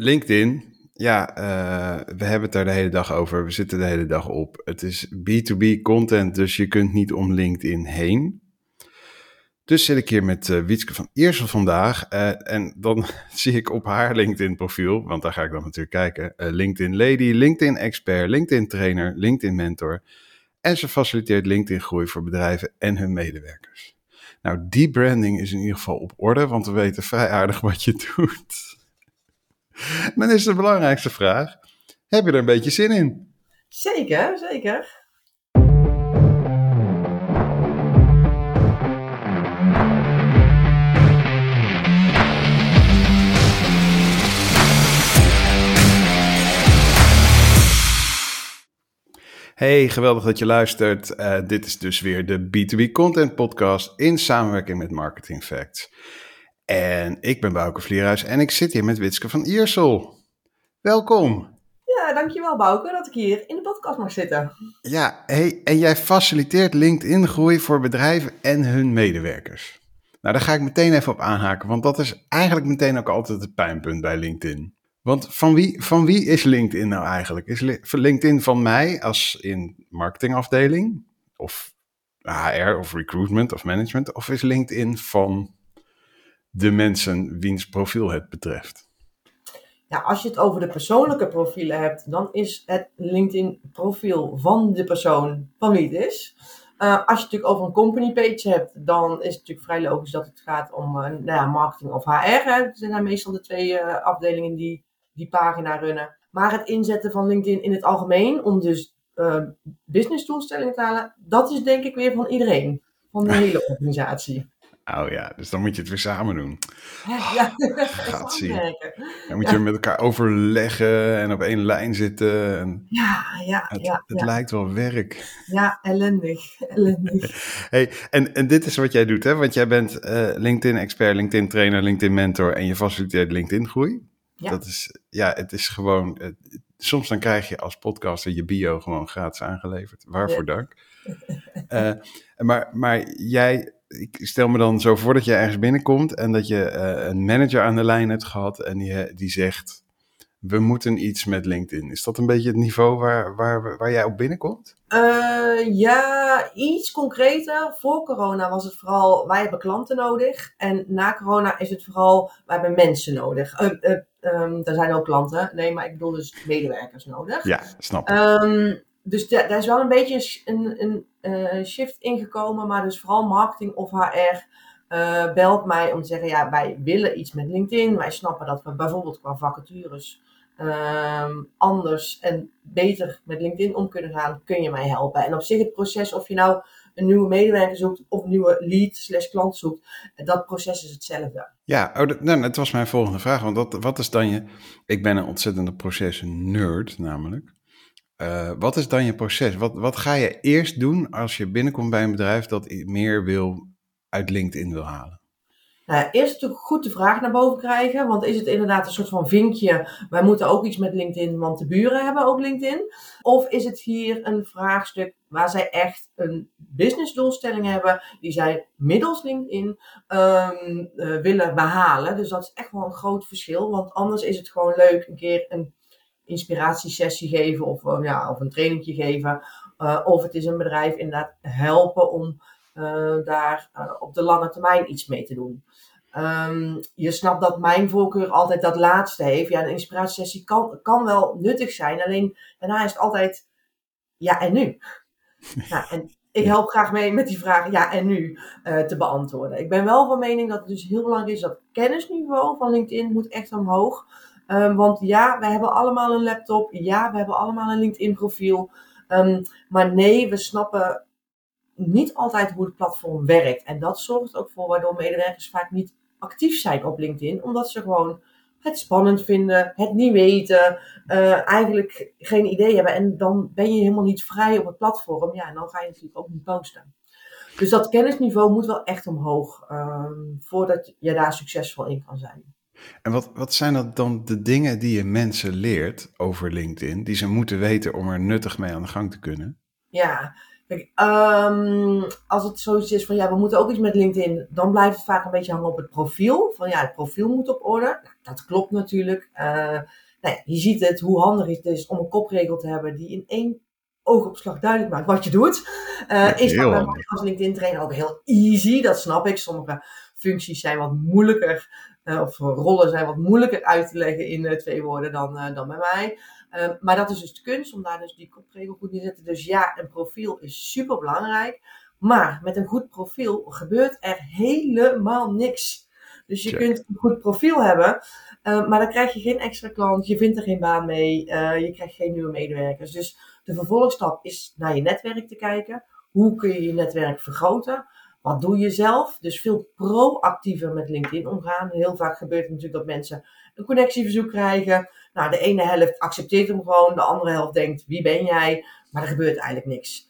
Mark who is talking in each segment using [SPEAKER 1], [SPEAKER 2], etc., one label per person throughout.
[SPEAKER 1] LinkedIn, ja, uh, we hebben het daar de hele dag over. We zitten de hele dag op. Het is B2B content, dus je kunt niet om LinkedIn heen. Dus zit ik hier met uh, Wietske van Eersel vandaag. Uh, en dan zie ik op haar LinkedIn profiel, want daar ga ik dan natuurlijk kijken. LinkedIn Lady, LinkedIn Expert, LinkedIn Trainer, LinkedIn Mentor. En ze faciliteert LinkedIn groei voor bedrijven en hun medewerkers. Nou, die branding is in ieder geval op orde, want we weten vrij aardig wat je doet. Dan is de belangrijkste vraag: heb je er een beetje zin in?
[SPEAKER 2] Zeker, zeker.
[SPEAKER 1] Hey, geweldig dat je luistert. Uh, dit is dus weer de B2B Content Podcast in samenwerking met Marketing Facts. En ik ben Bouke Vlierhuis en ik zit hier met Witske van Iersel. Welkom.
[SPEAKER 2] Ja, dankjewel Bouke dat ik hier in de podcast mag zitten.
[SPEAKER 1] Ja, hey, en jij faciliteert LinkedIn-groei voor bedrijven en hun medewerkers. Nou, daar ga ik meteen even op aanhaken, want dat is eigenlijk meteen ook altijd het pijnpunt bij LinkedIn. Want van wie, van wie is LinkedIn nou eigenlijk? Is LinkedIn van mij als in marketingafdeling? Of HR of recruitment of management? Of is LinkedIn van de mensen wiens profiel het betreft?
[SPEAKER 2] Ja, als je het over de persoonlijke profielen hebt, dan is het LinkedIn-profiel van de persoon van wie het is. Uh, als je het natuurlijk over een company page hebt, dan is het natuurlijk vrij logisch dat het gaat om uh, nou ja, marketing of HR. Hè. Dat zijn meestal de twee uh, afdelingen die die pagina runnen. Maar het inzetten van LinkedIn in het algemeen, om dus business doelstellingen te halen, dat is denk ik weer van iedereen. Van de hele organisatie.
[SPEAKER 1] Oh ja, dus dan moet je het weer samen doen. Ja, gaat zien. Dan moet je met elkaar overleggen en op één lijn zitten. En
[SPEAKER 2] ja, ja,
[SPEAKER 1] het,
[SPEAKER 2] ja.
[SPEAKER 1] Het lijkt wel werk.
[SPEAKER 2] Ja, ellendig. ellendig.
[SPEAKER 1] Hey, en, en dit is wat jij doet, hè? Want jij bent uh, LinkedIn-expert, LinkedIn-trainer, LinkedIn-mentor en je faciliteert LinkedIn-groei. Ja. Dat is, ja, het is gewoon. Uh, soms dan krijg je als podcaster je bio gewoon gratis aangeleverd. Waarvoor ja. dank. Uh, maar, maar jij ik stel me dan zo voor dat je ergens binnenkomt en dat je uh, een manager aan de lijn hebt gehad en die, die zegt, we moeten iets met LinkedIn. Is dat een beetje het niveau waar, waar, waar jij op binnenkomt?
[SPEAKER 2] Uh, ja, iets concreter. Voor corona was het vooral, wij hebben klanten nodig. En na corona is het vooral, wij hebben mensen nodig. Uh, um, er zijn ook klanten, nee, maar ik bedoel dus medewerkers nodig.
[SPEAKER 1] Ja, snap.
[SPEAKER 2] Um, dus daar is wel een beetje een, een, een uh, shift ingekomen, maar dus vooral marketing of HR uh, belt mij om te zeggen, ja, wij willen iets met LinkedIn. Wij snappen dat we bijvoorbeeld qua vacatures um, anders en beter met LinkedIn om kunnen gaan. Kun je mij helpen? En op zich het proces, of je nou een nieuwe medewerker zoekt of een nieuwe lead slash klant zoekt, dat proces is hetzelfde.
[SPEAKER 1] Ja, oh, dat, nou, was mijn volgende vraag. Want dat, wat is dan je... Ik ben een ontzettende proces nerd namelijk. Uh, wat is dan je proces? Wat, wat ga je eerst doen als je binnenkomt bij een bedrijf dat meer wil uit LinkedIn wil halen?
[SPEAKER 2] Nou, eerst natuurlijk goed de vraag naar boven krijgen. Want is het inderdaad een soort van vinkje? Wij moeten ook iets met LinkedIn, want de buren hebben ook LinkedIn. Of is het hier een vraagstuk waar zij echt een businessdoelstelling hebben, die zij middels LinkedIn um, uh, willen behalen? Dus dat is echt wel een groot verschil. Want anders is het gewoon leuk een keer een inspiratiesessie geven of, uh, ja, of een trainingje geven. Uh, of het is een bedrijf inderdaad helpen om uh, daar op de lange termijn iets mee te doen. Um, je snapt dat mijn voorkeur altijd dat laatste heeft. Ja, een inspiratiesessie kan, kan wel nuttig zijn. Alleen daarna is het altijd ja en nu. nou, en ik help graag mee met die vraag ja en nu te beantwoorden. Ik ben wel van mening dat het dus heel belangrijk is dat het kennisniveau van LinkedIn moet echt omhoog. Um, want ja, we hebben allemaal een laptop. Ja, we hebben allemaal een LinkedIn profiel. Um, maar nee, we snappen niet altijd hoe het platform werkt. En dat zorgt ook voor waardoor medewerkers vaak niet actief zijn op LinkedIn. Omdat ze gewoon het spannend vinden, het niet weten, uh, eigenlijk geen idee hebben. En dan ben je helemaal niet vrij op het platform. Ja, en dan ga je natuurlijk ook niet posten. Dus dat kennisniveau moet wel echt omhoog um, voordat je daar succesvol in kan zijn.
[SPEAKER 1] En wat, wat zijn dat dan de dingen die je mensen leert over LinkedIn, die ze moeten weten om er nuttig mee aan de gang te kunnen?
[SPEAKER 2] Ja, Kijk, ehm, als het zoiets is van ja, we moeten ook iets met LinkedIn, dan blijft het vaak een beetje hangen op het profiel. Van ja, het profiel moet op orde. Nou, dat klopt natuurlijk. Uh, nou ja, je ziet het, hoe handig het is om een kopregel te hebben die in één oogopslag duidelijk maakt wat je doet. Uh, is dat bij als LinkedIn trainer ook heel easy, dat snap ik. Sommige functies zijn wat moeilijker, uh, of rollen zijn wat moeilijker uit te leggen in uh, twee woorden dan, dan bij mij. Ehm, maar dat is dus de kunst om daar dus die kopregel goed in te zetten. Dus ja, een profiel is super belangrijk. Maar met een goed profiel gebeurt er helemaal niks. Dus je kunt een goed profiel hebben, uh, maar dan krijg je geen extra klant, je vindt er geen baan mee, uh, je krijgt geen nieuwe medewerkers. Dus de vervolgstap is naar je netwerk te kijken. Hoe kun je je netwerk vergroten? Wat doe je zelf? Dus veel proactiever met LinkedIn omgaan. Heel vaak gebeurt het natuurlijk dat mensen een connectieverzoek krijgen. Nou, de ene helft accepteert hem gewoon, de andere helft denkt, wie ben jij? Maar er gebeurt eigenlijk niks.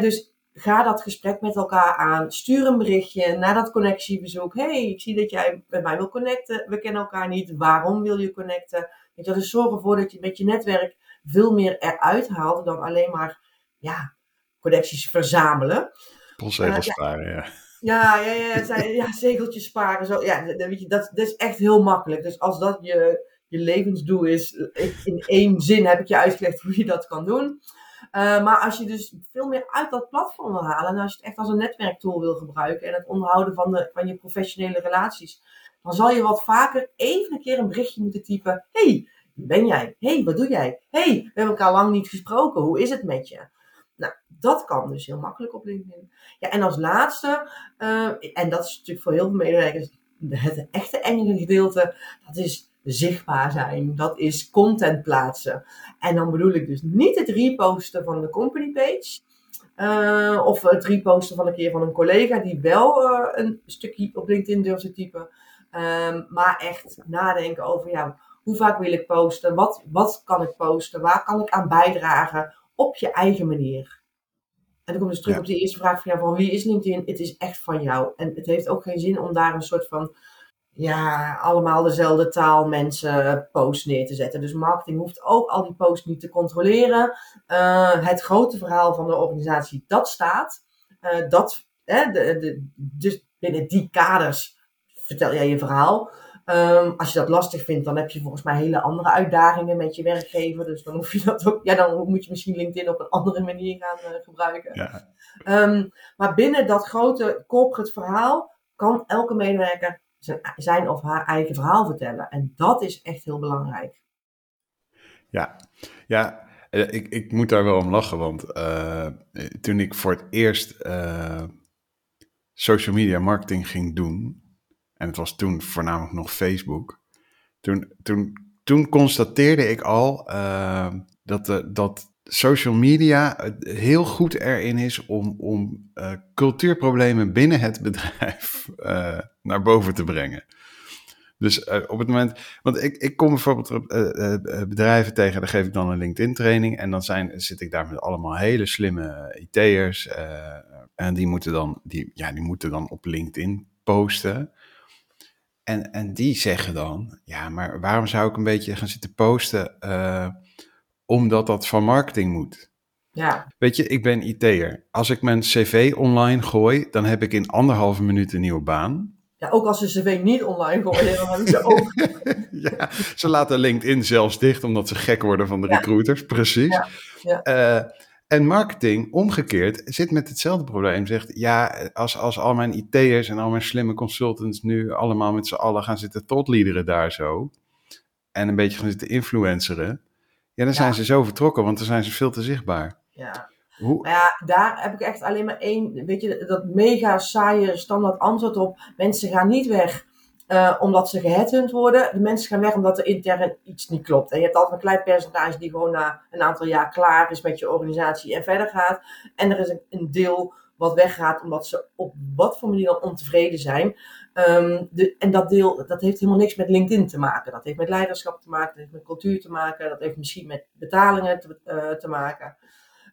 [SPEAKER 2] Dus ga dat gesprek met elkaar aan. Stuur een berichtje naar dat connectieverzoek. hey, ik zie dat jij met mij wil connecten. We kennen elkaar niet. Waarom wil je connecten? Weet je, dus zorg ervoor dat je met je netwerk veel meer eruit haalt dan alleen maar ja, connecties verzamelen.
[SPEAKER 1] Postzegels uh, sparen, ja.
[SPEAKER 2] Ja, ja, ja, ja, zegeltjes sparen. Zo. Ja, weet je, dat, dat is echt heel makkelijk. Dus als dat je, je levensdoel is, in één zin heb ik je uitgelegd hoe je dat kan doen. Uh, maar als je dus veel meer uit dat platform wil halen, en als je het echt als een netwerktool wil gebruiken en het onderhouden van, de, van je professionele relaties, dan zal je wat vaker even een keer een berichtje moeten typen. hey, wie ben jij? hey, wat doe jij? hey, we hebben elkaar lang niet gesproken. Hoe is het met je? Nou, dat kan dus heel makkelijk op LinkedIn. Ja, en als laatste, uh, en dat is natuurlijk voor heel veel medewerkers het echte enge gedeelte, dat is zichtbaar zijn. Dat is content plaatsen. En dan bedoel ik dus niet het reposten van de company page. Uh, of het reposten van een keer van een collega die wel uh, een stukje op LinkedIn durft te typen. Um, maar echt nadenken over ja, hoe vaak wil ik posten? Wat, wat kan ik posten? Waar kan ik aan bijdragen? Op je eigen manier. En dan kom dus terug ja. op de eerste vraag van, ja, van wie is LinkedIn? Het is echt van jou. En het heeft ook geen zin om daar een soort van ja, allemaal dezelfde taal mensen posts neer te zetten. Dus marketing hoeft ook al die posts niet te controleren. Uh, het grote verhaal van de organisatie, dat staat. Uh, dat, hè, de, de, dus binnen die kaders vertel jij je verhaal. Um, als je dat lastig vindt, dan heb je volgens mij hele andere uitdagingen met je werkgever. Dus dan hoef je dat ook. Ja, dan moet je misschien LinkedIn op een andere manier gaan uh, gebruiken. Ja. Um, maar binnen dat grote corporate verhaal kan elke medewerker zijn, zijn of haar eigen verhaal vertellen. En dat is echt heel belangrijk.
[SPEAKER 1] Ja, ja ik, ik moet daar wel om lachen, want uh, toen ik voor het eerst uh, social media marketing ging doen, en het was toen voornamelijk nog Facebook, toen, toen, toen constateerde ik al uh, dat, de, dat social media heel goed erin is om, om uh, cultuurproblemen binnen het bedrijf uh, naar boven te brengen. Dus op het moment, want ik, ik kom bijvoorbeeld bedrijven tegen, daar geef ik dan een LinkedIn training en dan zijn, zit ik daar met allemaal hele slimme IT'ers en die moeten, dan, die, ja, die moeten dan op LinkedIn posten. En, en die zeggen dan, ja, maar waarom zou ik een beetje gaan zitten posten omdat dat van marketing moet.
[SPEAKER 2] Ja.
[SPEAKER 1] Weet je, ik ben IT'er. Als ik mijn cv online gooi, dan heb ik in anderhalve minuut een nieuwe baan.
[SPEAKER 2] Ja, ook als ze cv niet online gooien, dan hebben ze ook...
[SPEAKER 1] ja, ze laten LinkedIn zelfs dicht, omdat ze gek worden van de ja. recruiters. Precies. Ja. Ja. Uh, en marketing, omgekeerd, zit met hetzelfde probleem. Zegt, ja, als, als al mijn IT'ers en al mijn slimme consultants nu allemaal met z'n allen gaan zitten totleaderen daar zo... en een beetje gaan zitten influenceren ja, dan zijn ze zo vertrokken, want dan zijn ze veel te zichtbaar.
[SPEAKER 2] Ja. Hoe? Maar ja, daar heb ik echt alleen maar één, weet je, dat mega saaie standaard antwoord op. Mensen gaan niet weg uh, omdat ze geheadhunt worden. De mensen gaan weg omdat er intern iets niet klopt. En je hebt altijd een klein percentage die gewoon na een aantal jaar klaar is met je organisatie en verder gaat. En er is een, deel wat weggaat omdat ze op wat voor manier dan ontevreden zijn. Um, de, en dat deel, dat heeft helemaal niks met LinkedIn te maken. Dat heeft met leiderschap te maken, dat heeft met cultuur te maken, dat heeft misschien met betalingen te, uh, te maken.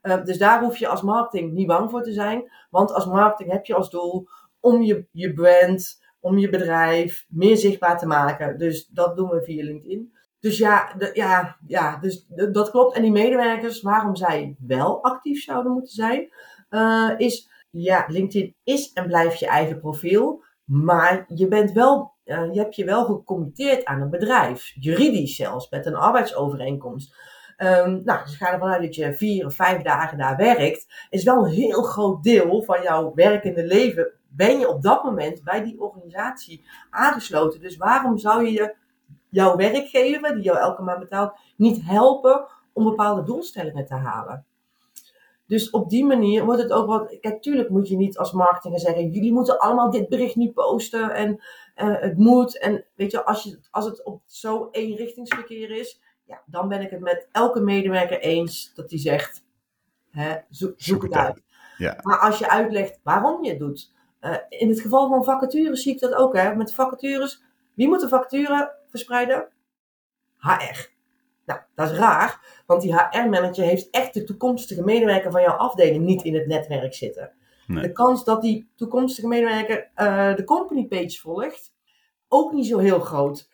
[SPEAKER 2] Uh, dus daar hoef je als marketing niet bang voor te zijn. Want als marketing heb je als doel om je, je brand, om je bedrijf meer zichtbaar te maken. Dus dat doen we via LinkedIn. Dus ja, ja, ja dus dat klopt. En die medewerkers, waarom zij wel actief zouden moeten zijn, uh, is, ja, LinkedIn is en blijft je eigen profiel. Maar je, bent wel, uh, je hebt je wel gecommitteerd aan een bedrijf. Juridisch zelfs, met een arbeidsovereenkomst. Um, nou, dus ga ervan uit dat je vier of vijf dagen daar werkt. Is wel een heel groot deel van jouw werkende leven. Ben je op dat moment bij die organisatie aangesloten. Dus waarom zou je jouw werkgever, die jou elke maand betaalt, niet helpen om bepaalde doelstellingen te halen? Dus op die manier wordt het ook wat. Kijk, tuurlijk moet je niet als marketeer zeggen: jullie moeten allemaal dit bericht niet posten en uh, het moet. En weet je, als, je, als het op zo eenrichtingsverkeer is, ja, dan ben ik het met elke medewerker eens dat die zegt: hè, zoek, zoek, het uit. Ja. Maar als je uitlegt waarom je het doet. Uh, in het geval van vacatures zie ik dat ook. Hè. Met vacatures, wie moet de vacature verspreiden? HR. Nou, dat is raar, want die HR-manager heeft echt de toekomstige medewerker van jouw afdeling niet in het netwerk zitten. Nee. De kans dat die toekomstige medewerker uh, de company page volgt, ook niet zo heel groot.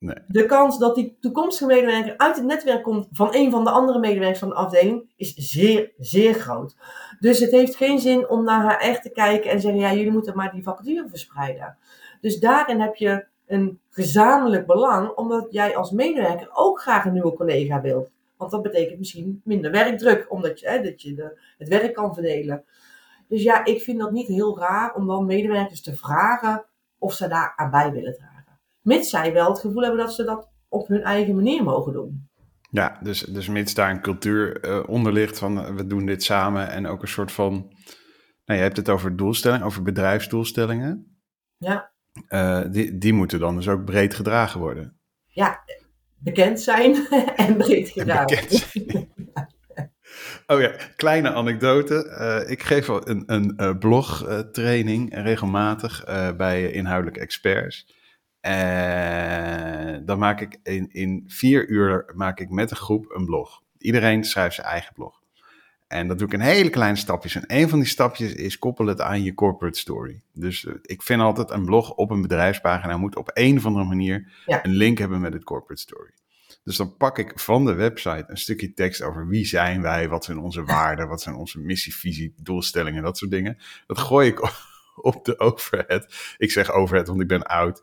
[SPEAKER 2] Nee. De kans dat die toekomstige medewerker uit het netwerk komt van een van de andere medewerkers van de afdeling is zeer, zeer groot. Dus het heeft geen zin om naar HR te kijken en zeggen: ja, jullie moeten maar die vacature verspreiden. Dus daarin heb je een gezamenlijk belang, omdat jij als medewerker ook graag een nieuwe collega wilt. Want dat betekent misschien minder werkdruk, omdat je, hè, dat je de, het werk kan verdelen. Dus ja, ik vind dat niet heel raar om dan medewerkers te vragen of ze daar aan bij willen dragen. Mits zij wel het gevoel hebben dat ze dat op hun eigen manier mogen doen.
[SPEAKER 1] Ja, dus, dus mits daar een cultuur uh, onder ligt van uh, we doen dit samen en ook een soort van, nou je hebt het over doelstellingen, over bedrijfsdoelstellingen.
[SPEAKER 2] Ja.
[SPEAKER 1] Uh, die, die moeten dan dus ook breed gedragen worden.
[SPEAKER 2] Ja, bekend zijn en breed gedragen. En bekend
[SPEAKER 1] Oh ja, kleine anekdote. Uh, ik geef een, een blogtraining regelmatig bij inhoudelijke experts. En dan maak ik in, in vier uur maak ik met een groep een blog. Iedereen schrijft zijn eigen blog. En dat doe ik in hele kleine stapjes. En een van die stapjes is koppel het aan je corporate story. Dus uh, ik vind altijd een blog op een bedrijfspagina moet op een of andere manier ja. een link hebben met het corporate story. Dus dan pak ik van de website een stukje tekst over wie zijn wij, wat zijn onze waarden, wat zijn onze missie, visie, doelstellingen, dat soort dingen. Dat gooi ik op de overhead. Ik zeg overhead, want ik ben oud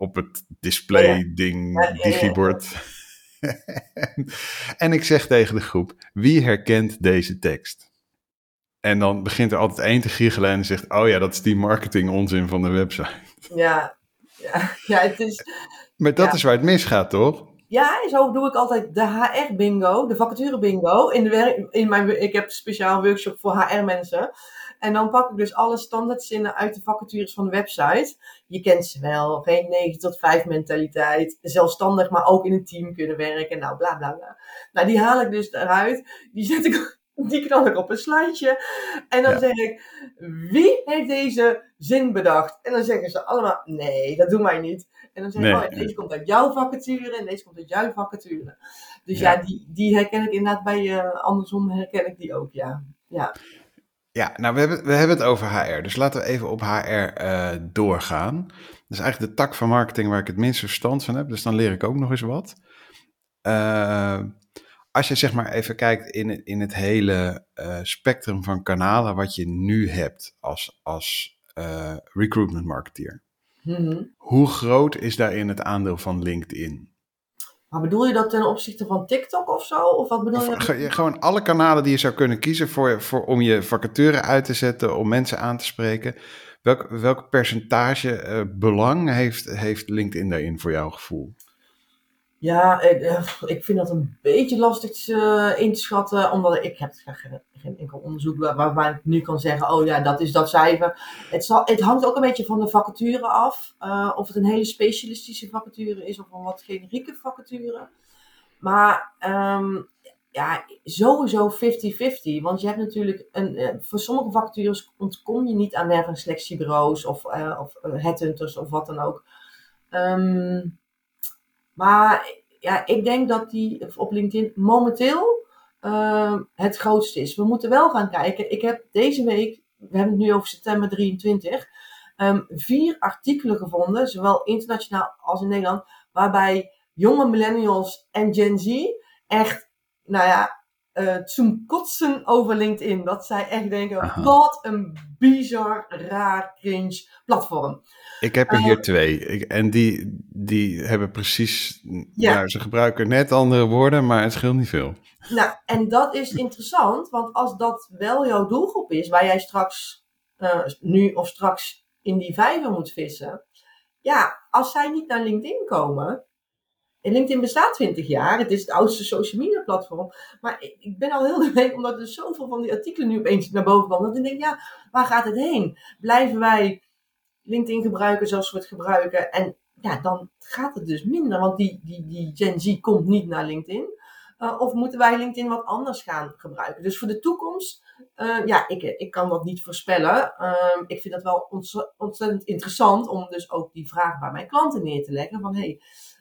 [SPEAKER 1] op het display-ding, ja, digibord. en ik zeg tegen de groep: wie herkent deze tekst? En dan begint er altijd één te giechelen en zegt: Oh ja, dat is die marketing onzin van de website.
[SPEAKER 2] Ja, ja, ja het is.
[SPEAKER 1] Maar dat is waar het misgaat, toch?
[SPEAKER 2] Ja, zo doe ik altijd de HR-bingo, de vacature-bingo. In de werk, in mijn, ik heb een speciaal workshop voor HR-mensen. En dan pak ik dus alle standaardzinnen uit de vacatures van de website. Je kent ze wel, geen 9 tot 5 mentaliteit, zelfstandig, maar ook in een team kunnen werken, nou bla bla bla. Nou, die haal ik dus eruit, die zet ik, die knal ik op een slideje. En dan zeg ik, wie heeft deze zin bedacht? En dan zeggen ze allemaal, nee, dat doen wij niet. En dan zeg ik, oh, deze komt uit jouw vacature en deze komt uit jouw vacature. Dus ja, die, die herken ik inderdaad bij, uh, andersom herken ik die ook, ja. Ja.
[SPEAKER 1] Ja, nou, we hebben, we hebben het over HR. Dus laten we even op HR uh, eh, doorgaan. Dat is eigenlijk de tak van marketing waar ik het minste verstand van heb. Dus dan leer ik ook nog eens wat. Uh, als je zeg maar even kijkt in, in het hele uh, spectrum van kanalen wat je nu hebt als, als recruitment marketeer.
[SPEAKER 2] Mm
[SPEAKER 1] Hoe groot is daarin het aandeel van LinkedIn?
[SPEAKER 2] Maar bedoel je dat ten opzichte van TikTok of zo? Of wat bedoel je?
[SPEAKER 1] Gewoon alle kanalen die je zou kunnen kiezen voor, voor, om je vacature uit te zetten, om mensen aan te spreken. Welk, welk percentage uh, belang heeft, heeft LinkedIn daarin voor jouw gevoel?
[SPEAKER 2] Ja, ik, eh, ik vind dat een beetje lastig uh, in te schatten, omdat ik heb geen, enkel onderzoek waar, waar, ik nu kan zeggen, oh ja, dat is dat cijfer. Het, zal, het hangt ook een beetje van de vacature af, uh, of het een hele specialistische vacature is of een wat generieke vacature. Maar um, ja, sowieso 50-50, want je hebt natuurlijk, een, voor sommige vacatures ontkom je niet aan en selectiebureaus of, of headhunters of wat dan ook. Um, maar ja, ik denk dat die op LinkedIn momenteel uh, het grootste is. We moeten wel gaan kijken. Ik heb deze week, we hebben het nu over september 23, um, ehm, vier artikelen gevonden, zowel internationaal als in Nederland, waarbij jonge millennials en Gen Z echt, nou ja, uh, zum kotsen over LinkedIn. Dat zij echt denken,
[SPEAKER 1] Aha.
[SPEAKER 2] wat een bizar, raar, cringe platform.
[SPEAKER 1] Ik heb er
[SPEAKER 2] Eh,
[SPEAKER 1] hier twee. Ik, en die, die hebben precies. Ja.
[SPEAKER 2] Ja.
[SPEAKER 1] ze gebruiken net andere woorden, maar het scheelt niet veel.
[SPEAKER 2] Nou, en dat is interessant, want als dat wel jouw doelgroep is, waar jij straks, eh, nu of straks in die vijver moet vissen. Ja, als zij niet naar LinkedIn komen. LinkedIn bestaat 20 jaar, het is het oudste social media platform. Maar ik, ben al heel de week, omdat er zoveel van die artikelen nu opeens naar boven komen, dat ik denk, ja, waar gaat het heen? Blijven wij LinkedIn gebruiken zoals we het gebruiken? En ja, dan gaat het dus minder, want die, die, die Gen Z komt niet naar LinkedIn. Uh, of moeten wij LinkedIn wat anders gaan gebruiken? Dus voor de toekomst, uh, ja, ik, ik kan dat niet voorspellen. Uh, ik vind het wel ontz ontzettend interessant om dus ook die vraag bij mijn klanten neer te leggen. Van hey,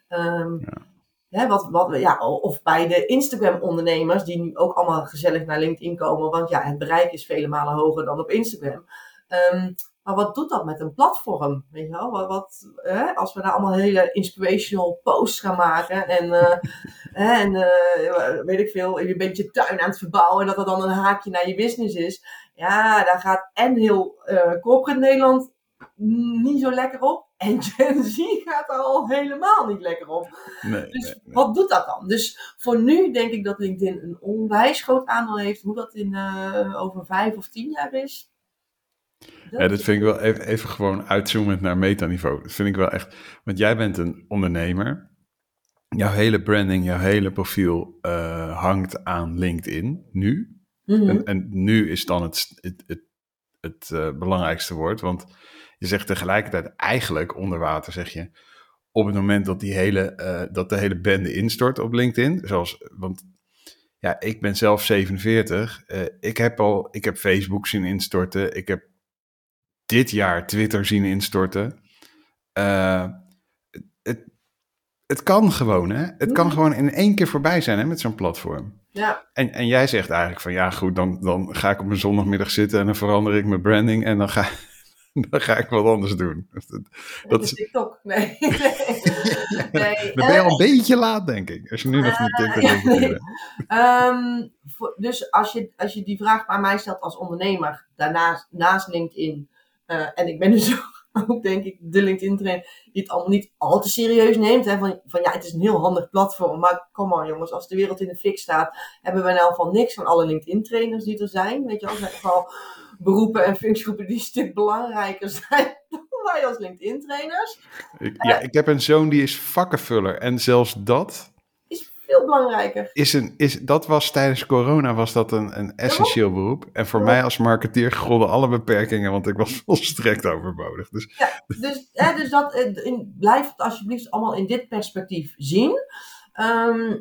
[SPEAKER 2] um, ja. Hè, wat, wat, ja, of bij de Instagram-ondernemers, die nu ook allemaal gezellig naar LinkedIn komen. Want ja, het bereik is vele malen hoger dan op Instagram. Um, maar wat doet dat met een platform? Weet je wel? Wat, wat hè? Als we daar allemaal hele inspirational posts gaan maken en, uh, en uh, weet ik veel, je bent je tuin aan het verbouwen en dat er dan een haakje naar je business is. Ja, daar gaat en heel uh, corporate Nederland niet zo lekker op. En Gen Z gaat er al helemaal niet lekker op.
[SPEAKER 1] Nee,
[SPEAKER 2] dus
[SPEAKER 1] nee, nee.
[SPEAKER 2] wat doet dat dan? Dus voor nu denk ik dat LinkedIn een onwijs groot aandeel heeft. Hoe dat in, uh, over vijf of tien jaar is.
[SPEAKER 1] Ja, dat vind ik wel even, even gewoon uitzoomend naar metaniveau. Dat vind ik wel echt. Want jij bent een ondernemer. Jouw hele branding, jouw hele profiel uh, hangt aan LinkedIn nu.
[SPEAKER 2] Mm -hmm.
[SPEAKER 1] en, en, nu is dan het, het, het, het uh, belangrijkste woord. Want je zegt tegelijkertijd eigenlijk onder water, zeg je. Op het moment dat, die hele, uh, dat de hele bende instort op LinkedIn. Zoals, want ja, ik ben zelf 47. ik, heb al, ik heb Facebook zien instorten. Ik heb dit jaar Twitter zien instorten. Uh, het, het kan gewoon, hè? Het kan gewoon in één keer voorbij zijn, hè, met zo'n platform.
[SPEAKER 2] Ja.
[SPEAKER 1] En, en jij zegt eigenlijk van, ja goed, dan, dan ga ik op mijn zondagmiddag zitten en dan verander ik mijn branding en dan ga, dan ga ik wat anders doen. Dat,
[SPEAKER 2] dat is TikTok, nee. nee.
[SPEAKER 1] nee. Dan ben je al een beetje laat, denk ik, als je nu nog niet TikTok
[SPEAKER 2] um, voor, Dus als je, als je die vraag bij mij stelt als ondernemer, daarnaast naast LinkedIn, uh, en ik ben dus ook, denk ik, de LinkedIn-trainer die het allemaal niet al te serieus neemt. Hè? Van, van ja, het is een heel handig platform. Maar kom maar jongens, als de wereld in de fik staat, hebben we nou van niks van alle LinkedIn-trainers die er zijn. Weet je wel, er zijn vooral beroepen en functiegroepen die een stuk belangrijker zijn dan wij als LinkedIn-trainers.
[SPEAKER 1] Ja, uh, ik heb een zoon die is vakkenvuller. En zelfs dat
[SPEAKER 2] is veel belangrijker.
[SPEAKER 1] Is een, is, dat was tijdens corona was dat een, een essentieel beroep. En voor
[SPEAKER 2] Ja.
[SPEAKER 1] mij als marketeer golden alle beperkingen, want ik was volstrekt overbodig. Dus
[SPEAKER 2] Ja, dus, hè, dus dat, eh, in, blijf het alsjeblieft allemaal in dit perspectief zien. Ehm,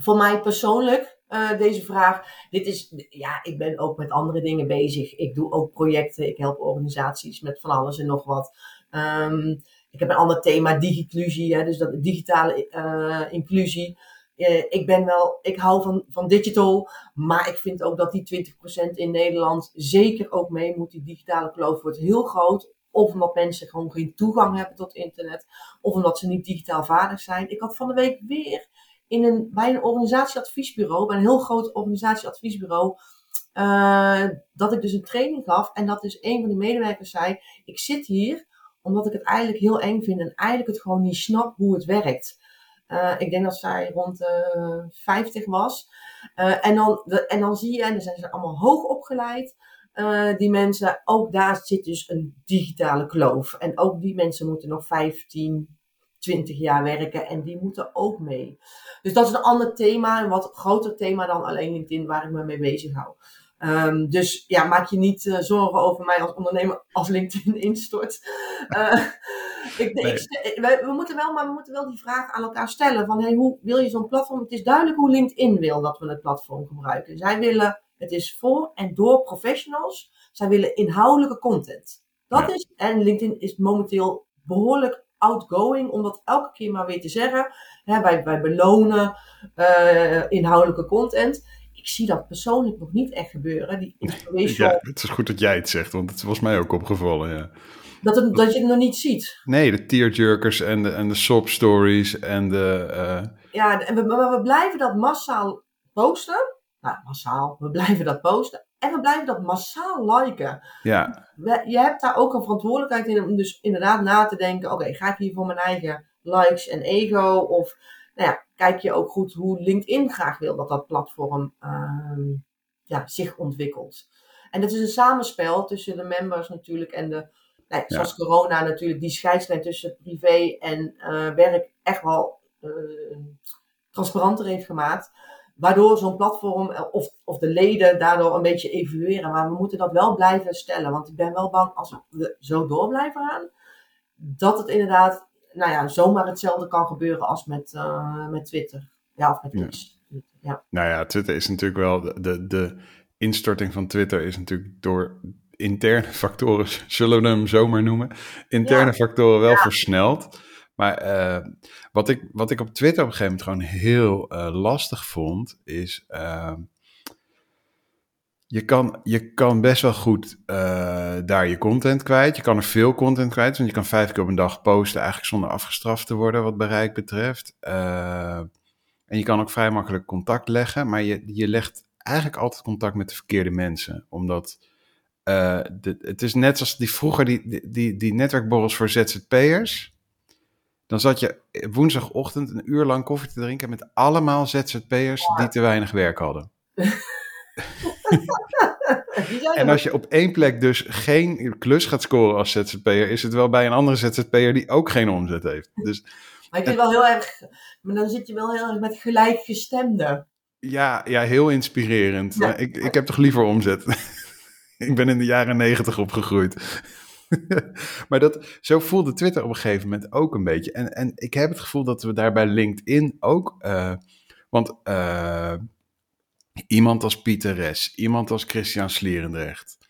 [SPEAKER 2] voor mij persoonlijk, eh, deze vraag. Dit is, ja, ik ben ook met andere dingen bezig. Ik doe ook projecten. Ik help organisaties met van alles en nog wat. Ehm, ik heb een ander thema, digiclusie, hè, dus dat digitale eh, inclusie. Eh, ik ben wel, ik hou van, van digital, maar ik vind ook dat die 20% in Nederland zeker ook mee moet. Die digitale kloof wordt heel groot. Of omdat mensen gewoon geen toegang hebben tot internet. Of omdat ze niet digitaal vaardig zijn. Ik had van de week weer in een, bij een organisatieadviesbureau, bij een heel groot organisatieadviesbureau, uh, dat ik dus een training gaf. En dat dus een van de medewerkers zei, ik zit hier omdat ik het eigenlijk heel eng vind en eigenlijk het gewoon niet snap hoe het werkt. Uh, ik denk dat zij rond uh, 50 was. En, dan, en dan zie je, en dan zijn ze allemaal hoog opgeleid. Die mensen, ook daar zit dus een digitale kloof. En ook die mensen moeten nog 15, 20 jaar werken en die moeten ook mee. Dus dat is een ander thema, een wat groter thema dan alleen LinkedIn waar ik me mee bezig hou. Um, dus ja, maak je niet uh, zorgen over mij als ondernemer als LinkedIn instort. Uh, ik, nee. ik, we, we, moeten wel, maar we moeten wel die vraag aan elkaar stellen van hey, hoe wil je zo'n platform? Het is duidelijk hoe LinkedIn wil dat we het platform gebruiken. Zij willen, het is voor en door professionals. Zij willen inhoudelijke content. Dat ja. is, en LinkedIn is momenteel behoorlijk outgoing om dat elke keer maar weer te zeggen. Hè, wij, wij belonen uh, inhoudelijke content ik zie dat persoonlijk nog niet echt gebeuren. Die inspirational...
[SPEAKER 1] Ja, het is goed dat jij het zegt, want het was mij ook opgevallen, ja.
[SPEAKER 2] Dat, het, dat je het nog niet ziet.
[SPEAKER 1] Nee, de tearjerkers en de, en de sob stories en de... Uh...
[SPEAKER 2] Ja, en we, maar we blijven dat massaal posten. nou, massaal, we blijven dat posten. En we blijven dat massaal liken.
[SPEAKER 1] Ja,
[SPEAKER 2] je hebt daar ook een verantwoordelijkheid in om dus inderdaad na te denken: oké, ga ik hier voor mijn eigen likes en ego? Of nou ja, kijk je ook goed hoe LinkedIn graag wil dat dat platform ehm, ja, zich ontwikkelt. En het is een samenspel tussen de members natuurlijk en de, nou, ja, zoals corona natuurlijk, die scheidslijn tussen privé en eh, werk echt wel eh, transparanter heeft gemaakt. Waardoor zo'n platform eh, of, of de leden daardoor een beetje evolueren. Maar we moeten dat wel blijven stellen. Want ik ben wel bang als we zo door blijven gaan. Dat het inderdaad, nou ja, zomaar hetzelfde kan gebeuren als met, eh, met Twitter. Ja, of met
[SPEAKER 1] Ja.
[SPEAKER 2] X. Ja.
[SPEAKER 1] nou ja, Twitter is natuurlijk wel, de, de, de instorting van Twitter is natuurlijk door interne factoren, zullen we hem zo maar noemen, interne
[SPEAKER 2] Ja.
[SPEAKER 1] factoren wel versneld. Maar eh, wat, ik, wat ik op Twitter op een gegeven moment gewoon heel eh, lastig vond, is eh, je, kan, je kan best wel goed daar je content kwijt. Je kan er veel content kwijt, want je kan vijf keer op een dag posten, eigenlijk zonder afgestraft te worden wat bereik betreft. En je kan ook vrij makkelijk contact leggen, maar je, je legt eigenlijk altijd contact met de verkeerde mensen. Omdat het is net zoals die vroeger die, die, die netwerkborrels voor ZZP'ers. Dan zat je woensdagochtend een uur lang koffie te drinken met allemaal ZZP'ers die te weinig werk hadden. En als je op één plek dus geen klus gaat scoren als ZZP'er, is het wel bij een andere ZZP'er die ook geen omzet heeft. Dus
[SPEAKER 2] Maar ik vind het wel heel erg. Maar dan zit je wel heel erg met gelijkgestemden.
[SPEAKER 1] Ja, ja heel inspirerend.
[SPEAKER 2] Ja.
[SPEAKER 1] Ik, ik heb toch liever omzet. ik ben in de jaren negentig opgegroeid. maar dat, zo voelde Twitter op een gegeven moment ook een beetje. En, en ik heb het gevoel dat we daar bij LinkedIn ook... eh, want eh, iemand als Pieter Res, iemand als Christian Slierendrecht...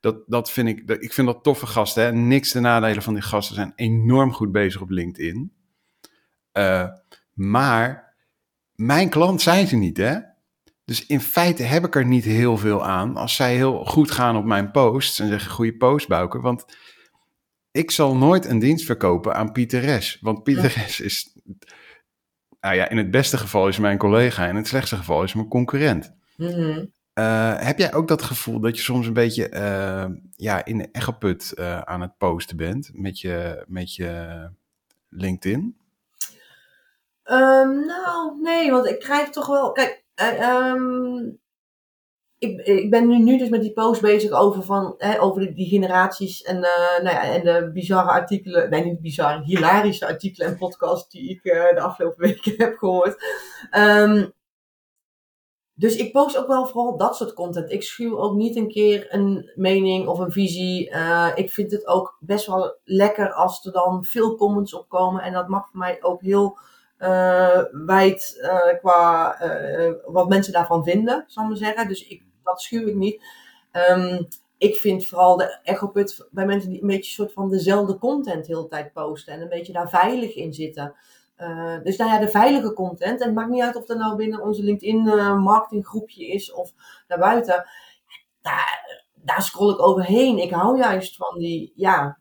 [SPEAKER 1] Dat, dat vind ik, ik vind dat toffe gasten. Hè? Niks te nadelen van die gasten zijn enorm goed bezig op LinkedIn. Eh, maar mijn klant zijn ze niet, hè? Dus in feite heb ik er niet heel veel aan als zij heel goed gaan op mijn posts en zeggen goede post, Bouke. Want ik zal nooit een dienst verkopen aan Pieter Res. Want Pieter Res is, nou ja, in het beste geval is mijn collega, in het slechtste geval is mijn concurrent.
[SPEAKER 2] Mhm.
[SPEAKER 1] Eh, heb jij ook dat gevoel dat je soms een beetje eh, ja, in de echoput eh, aan het posten bent met je, met je LinkedIn?
[SPEAKER 2] Ehm, nou, nee, want ik krijg toch wel. Kijk, eh, ehm, ik, ik ben nu, nu dus met die post bezig over, van, hè, over die, generaties en, eh, nou ja, en de bizarre artikelen. Nee, niet bizarre, hilarische artikelen en podcasts die ik eh, de afgelopen weken heb gehoord. Ehm, dus ik post ook wel vooral dat soort content. Ik schuw ook niet een keer een mening of een visie. Ik vind het ook best wel lekker als er dan veel comments op komen. En dat mag voor mij ook heel eh, wijd eh, qua eh, wat mensen daarvan vinden, zal ik maar zeggen. Dus ik, dat schuw ik niet. Ehm, ik vind vooral de echoput bij mensen die een beetje soort van dezelfde content de hele tijd posten. En een beetje daar veilig in zitten. Dus nou ja, de veilige content. En het maakt niet uit of dat nou binnen onze LinkedIn marketinggroepje is of daarbuiten. Daar, daar scroll ik overheen. Ik hou juist van die, ja.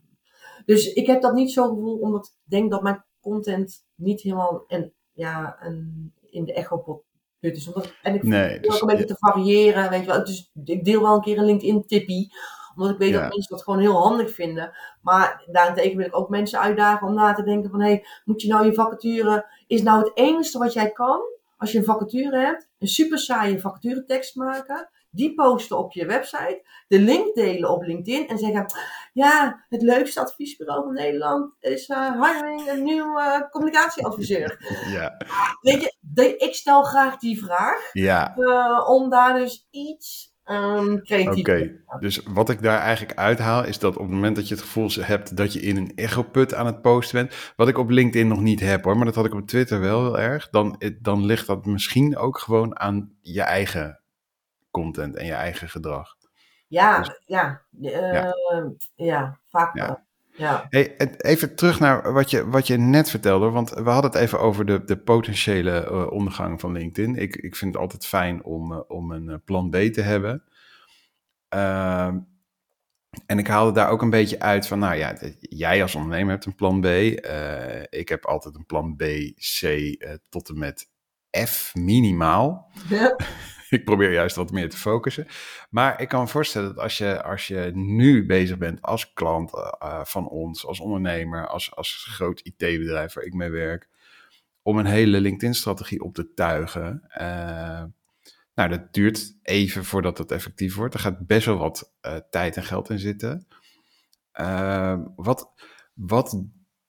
[SPEAKER 2] Dus ik heb dat niet zo gevoel, omdat ik denk dat mijn content niet helemaal en, ja, een, in de echopot put is. Omdat, en ik
[SPEAKER 1] Nee, dus-
[SPEAKER 2] ook een beetje te variëren, weet je wel. Dus ik deel wel een keer een LinkedIn tippie omdat ik weet
[SPEAKER 1] Ja.
[SPEAKER 2] dat mensen dat gewoon heel handig vinden. Maar daarentegen wil ik ook mensen uitdagen om na te denken van... hé, hey, moet je nou je vacature... is nou het enige wat jij kan, als je een vacature hebt... een super saaie vacaturetekst maken... die posten op je website... de link delen op LinkedIn en zeggen... ja, het leukste adviesbureau van Nederland is eh, hiring een nieuw eh, communicatieadviseur.
[SPEAKER 1] Ja,
[SPEAKER 2] Weet je, de- ik stel graag die vraag...
[SPEAKER 1] ja.
[SPEAKER 2] eh, om daar dus iets creatief
[SPEAKER 1] Oké, dus wat ik daar eigenlijk uithaal is dat op het moment dat je het gevoel hebt dat je in een echoput aan het posten bent, wat ik op LinkedIn nog niet heb hoor, maar dat had ik op Twitter wel heel erg, dan, dan ligt dat misschien ook gewoon aan je eigen content en je eigen gedrag.
[SPEAKER 2] Ja,
[SPEAKER 1] Dus-
[SPEAKER 2] ja, eh, ja. vaak
[SPEAKER 1] Ja.
[SPEAKER 2] wel. Ja.
[SPEAKER 1] Hey, en even terug naar wat je, wat je net vertelde, want we hadden het even over de, de potentiële eh, ondergang van LinkedIn. Ik, ik vind het altijd fijn om, eh, om een plan B te hebben. Ehm, en ik haalde daar ook een beetje uit van, nou ja, jij als ondernemer hebt een plan B. Ik heb altijd een plan B, C tot en met F minimaal. ik probeer juist wat meer te focussen. Maar ik kan me voorstellen dat als je, als je nu bezig bent als klant uh, van ons, als ondernemer, als, als groot IT-bedrijf waar ik mee werk, om een hele LinkedIn-strategie op te tuigen. Uh, nou, dat duurt even voordat het effectief wordt. Er gaat best wel wat tijd en geld in zitten. wat, wat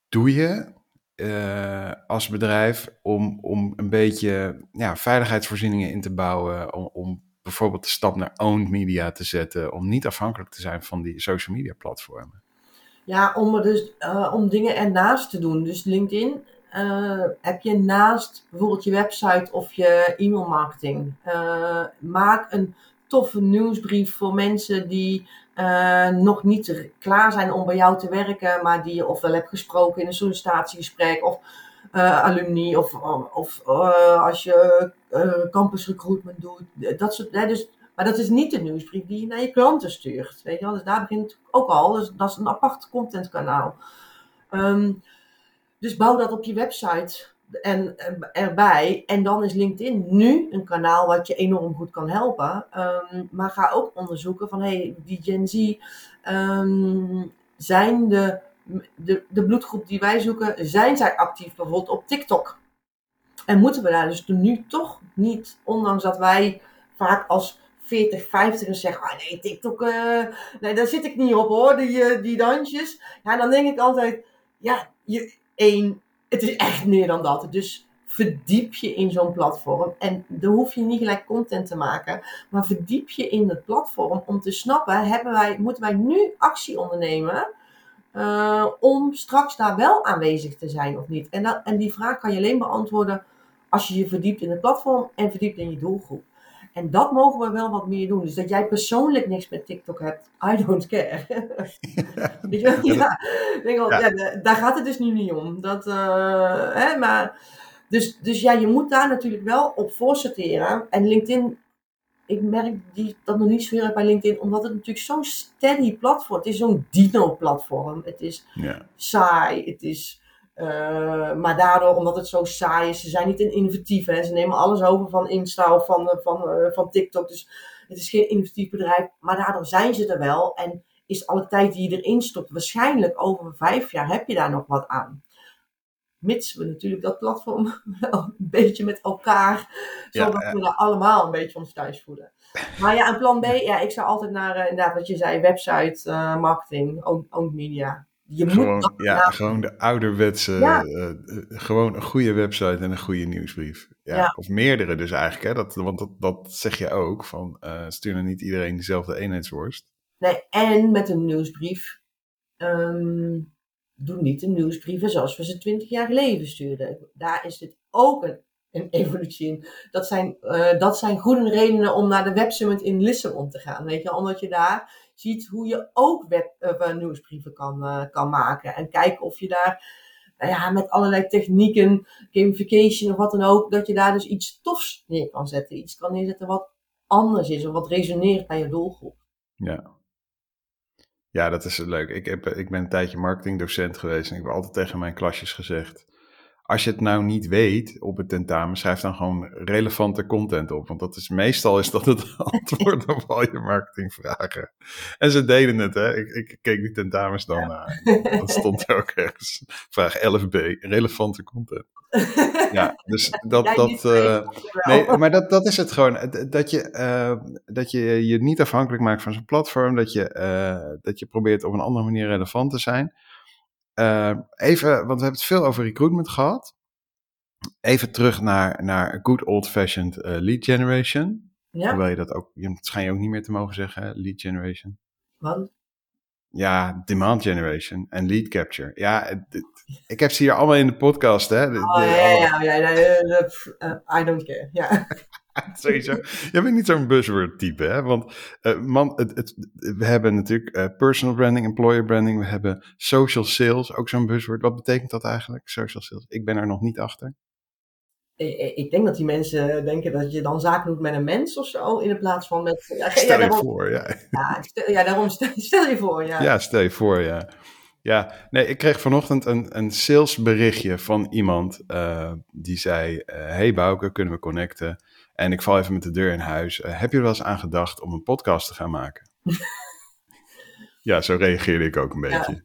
[SPEAKER 1] doe je uh, als bedrijf om, om een beetje ja, veiligheidsvoorzieningen in te bouwen, om, om bijvoorbeeld de stap naar owned media te zetten, om niet afhankelijk te zijn van die social media platformen?
[SPEAKER 2] Ja, om, er dus, uh, om dingen ernaast te doen. Dus LinkedIn uh, heb je naast bijvoorbeeld je website of je e-mailmarketing. maak een toffe nieuwsbrief voor mensen die uh, nog niet klaar zijn om bij jou te werken, maar die je ofwel hebt gesproken in een sollicitatiegesprek of uh, alumni of, of uh, als je campus recruitment doet. Dat soort, hè, dus, maar dat is niet de nieuwsbrief die je naar je klanten stuurt. Weet je wel? Dus daar begint ook al. Dus dat is een apart contentkanaal. Um, dus bouw dat op je website en erbij. En dan is LinkedIn nu een kanaal wat je enorm goed kan helpen. Um, maar ga ook onderzoeken van hey, die Gen Z um, zijn de, de, de bloedgroep die wij zoeken, zijn zij actief bijvoorbeeld op TikTok? En moeten we daar dus nu toch niet, ondanks dat wij vaak als 40, 50 zeggen, ah nee, TikTok, uh, nee, daar zit ik niet op hoor, die, uh, die dansjes. Ja, dan denk ik altijd, ja, je, één, het is echt meer dan dat. Dus verdiep je in zo'n platform. En dan hoef je niet gelijk content te maken, maar verdiep je in het platform om te snappen, hebben wij, moeten wij nu actie ondernemen uh, om straks daar wel aanwezig te zijn of niet? En, en die vraag kan je alleen beantwoorden als je je verdiept in het platform en verdiept in je doelgroep. En dat mogen we wel wat meer doen. Dus dat jij persoonlijk niks met TikTok hebt, I don't care. Ja, ja, denk wel, ja. ja. daar gaat het dus nu niet om. Dat, uh, hè, maar, dus, dus ja, je moet daar natuurlijk wel op voorsorteren. En LinkedIn, ik merk die, dat nog niet zo heel erg bij LinkedIn, omdat het natuurlijk zo'n steady platform Het is zo'n dino-platform. Het is saai, het is uh, maar daardoor, omdat het zo saai is, ze zijn niet innovatief. Hè? Ze nemen alles over van Insta of van, van, uh, van TikTok. Dus het is geen innovatief bedrijf. Maar daardoor zijn ze er wel. En is alle tijd die je erin stopt, waarschijnlijk over vijf jaar heb je daar nog wat aan. Mits we natuurlijk dat platform wel een beetje met elkaar, zodat ja, we daar allemaal een beetje ons thuis voelen. Maar ja, een plan B, ja, ik zou altijd naar, uh, inderdaad wat je zei, website, marketing, owned media
[SPEAKER 1] je gewoon, moet ja, gewoon de ouderwetse, ja. uh, gewoon een goede website en een goede nieuwsbrief. Ja, ja. Of meerdere dus eigenlijk, hè? Dat, want dat, dat zeg je ook, van uh, stuur dan niet iedereen dezelfde eenheidsworst.
[SPEAKER 2] Nee, en met een nieuwsbrief, um, doe niet de nieuwsbrieven zoals we ze twintig jaar geleden stuurden. Daar is het ook een, een evolutie in. Dat zijn, uh, dat zijn goede redenen om naar de websummit in Lissabon te gaan, weet je, omdat je daar ziet hoe je ook web, uh, nieuwsbrieven kan, uh, kan maken. En kijken of je daar nou ja, met allerlei technieken, gamification of wat dan ook, dat je daar dus iets tofs neer kan zetten. Iets kan neerzetten wat anders is of wat resoneert bij je doelgroep.
[SPEAKER 1] Ja. Ja, dat is leuk. Ik, heb, ik ben een tijdje marketingdocent geweest en ik heb altijd tegen mijn klasjes gezegd als je het nou niet weet op het tentamen, schrijf dan gewoon relevante content op. Want dat is meestal is dat het antwoord op al je marketingvragen. En ze deden het, hè. Ik, ik keek die tentamens dan naar. Dat stond er ook ergens. Vraag 11b, relevante content. Ja, dus dat, dat, uh, nee, maar dat, dat is het gewoon. Dat je, uh, dat je je niet afhankelijk maakt van zo'n platform. Dat je, uh, dat je probeert op een andere manier relevant te zijn. Uh, even, want we hebben het veel over recruitment gehad. Even terug naar, naar good old-fashioned uh, lead generation. Ja. Hoewel je dat ook, je schijn je ook niet meer te mogen zeggen, lead generation.
[SPEAKER 2] Wat?
[SPEAKER 1] Ja, demand generation en lead capture. Ja, ik heb ze hier allemaal in de podcast, hè.
[SPEAKER 2] De, oh, ja, ja, ja, ja, uh, I don't care, ja.
[SPEAKER 1] Sowieso. Jij bent niet zo'n buzzword type, hè? Want uh, man, het, het, we hebben natuurlijk uh, personal branding, employer branding. We hebben social sales, ook zo'n buzzword. Wat betekent dat eigenlijk, social sales? Ik ben er nog niet achter.
[SPEAKER 2] Ik, ik denk dat die mensen denken dat je dan zaken doet met een mens of zo, in plaats van met...
[SPEAKER 1] Ja, stel je daarom, voor, ja.
[SPEAKER 2] Ja, stel, ja daarom stel, stel, je voor, ja.
[SPEAKER 1] Ja, stel je voor, ja. Ja, nee, ik kreeg vanochtend een, een salesberichtje van iemand uh, die zei... hey Bouke, kunnen we connecten? En ik val even met de deur in huis. Eh, heb je er wel eens aan gedacht om een podcast te gaan maken? ja, zo reageerde ik ook een beetje.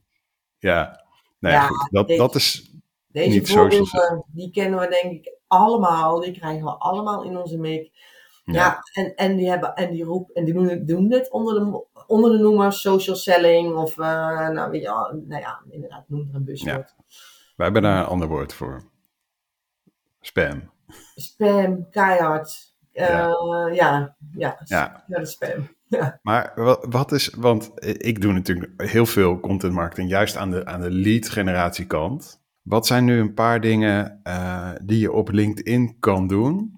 [SPEAKER 1] Ja, nee,
[SPEAKER 2] Ja,
[SPEAKER 1] goed. Dat,
[SPEAKER 2] deze-
[SPEAKER 1] dat is
[SPEAKER 2] Deze
[SPEAKER 1] Niet social
[SPEAKER 2] voorbeelden, die kennen we denk ik allemaal. Die krijgen we allemaal in onze mik. Ja,
[SPEAKER 1] Ja.
[SPEAKER 2] en, en die hebben en die roep en die doen, doen dit onder de, onder de noemer social selling of eh, nou weet je nou ja, inderdaad, noem er een buswoord.
[SPEAKER 1] Wij hebben daar een ander woord voor. Spam.
[SPEAKER 2] Spam, keihard. Eh,
[SPEAKER 1] Ja.
[SPEAKER 2] ja. ja,
[SPEAKER 1] Ja.
[SPEAKER 2] ja, spam.
[SPEAKER 1] Maar wa- wat is, want ik doe natuurlijk heel veel content marketing, juist aan de, aan de lead generatie kant. Wat zijn nu een paar dingen eh, die je op LinkedIn kan doen?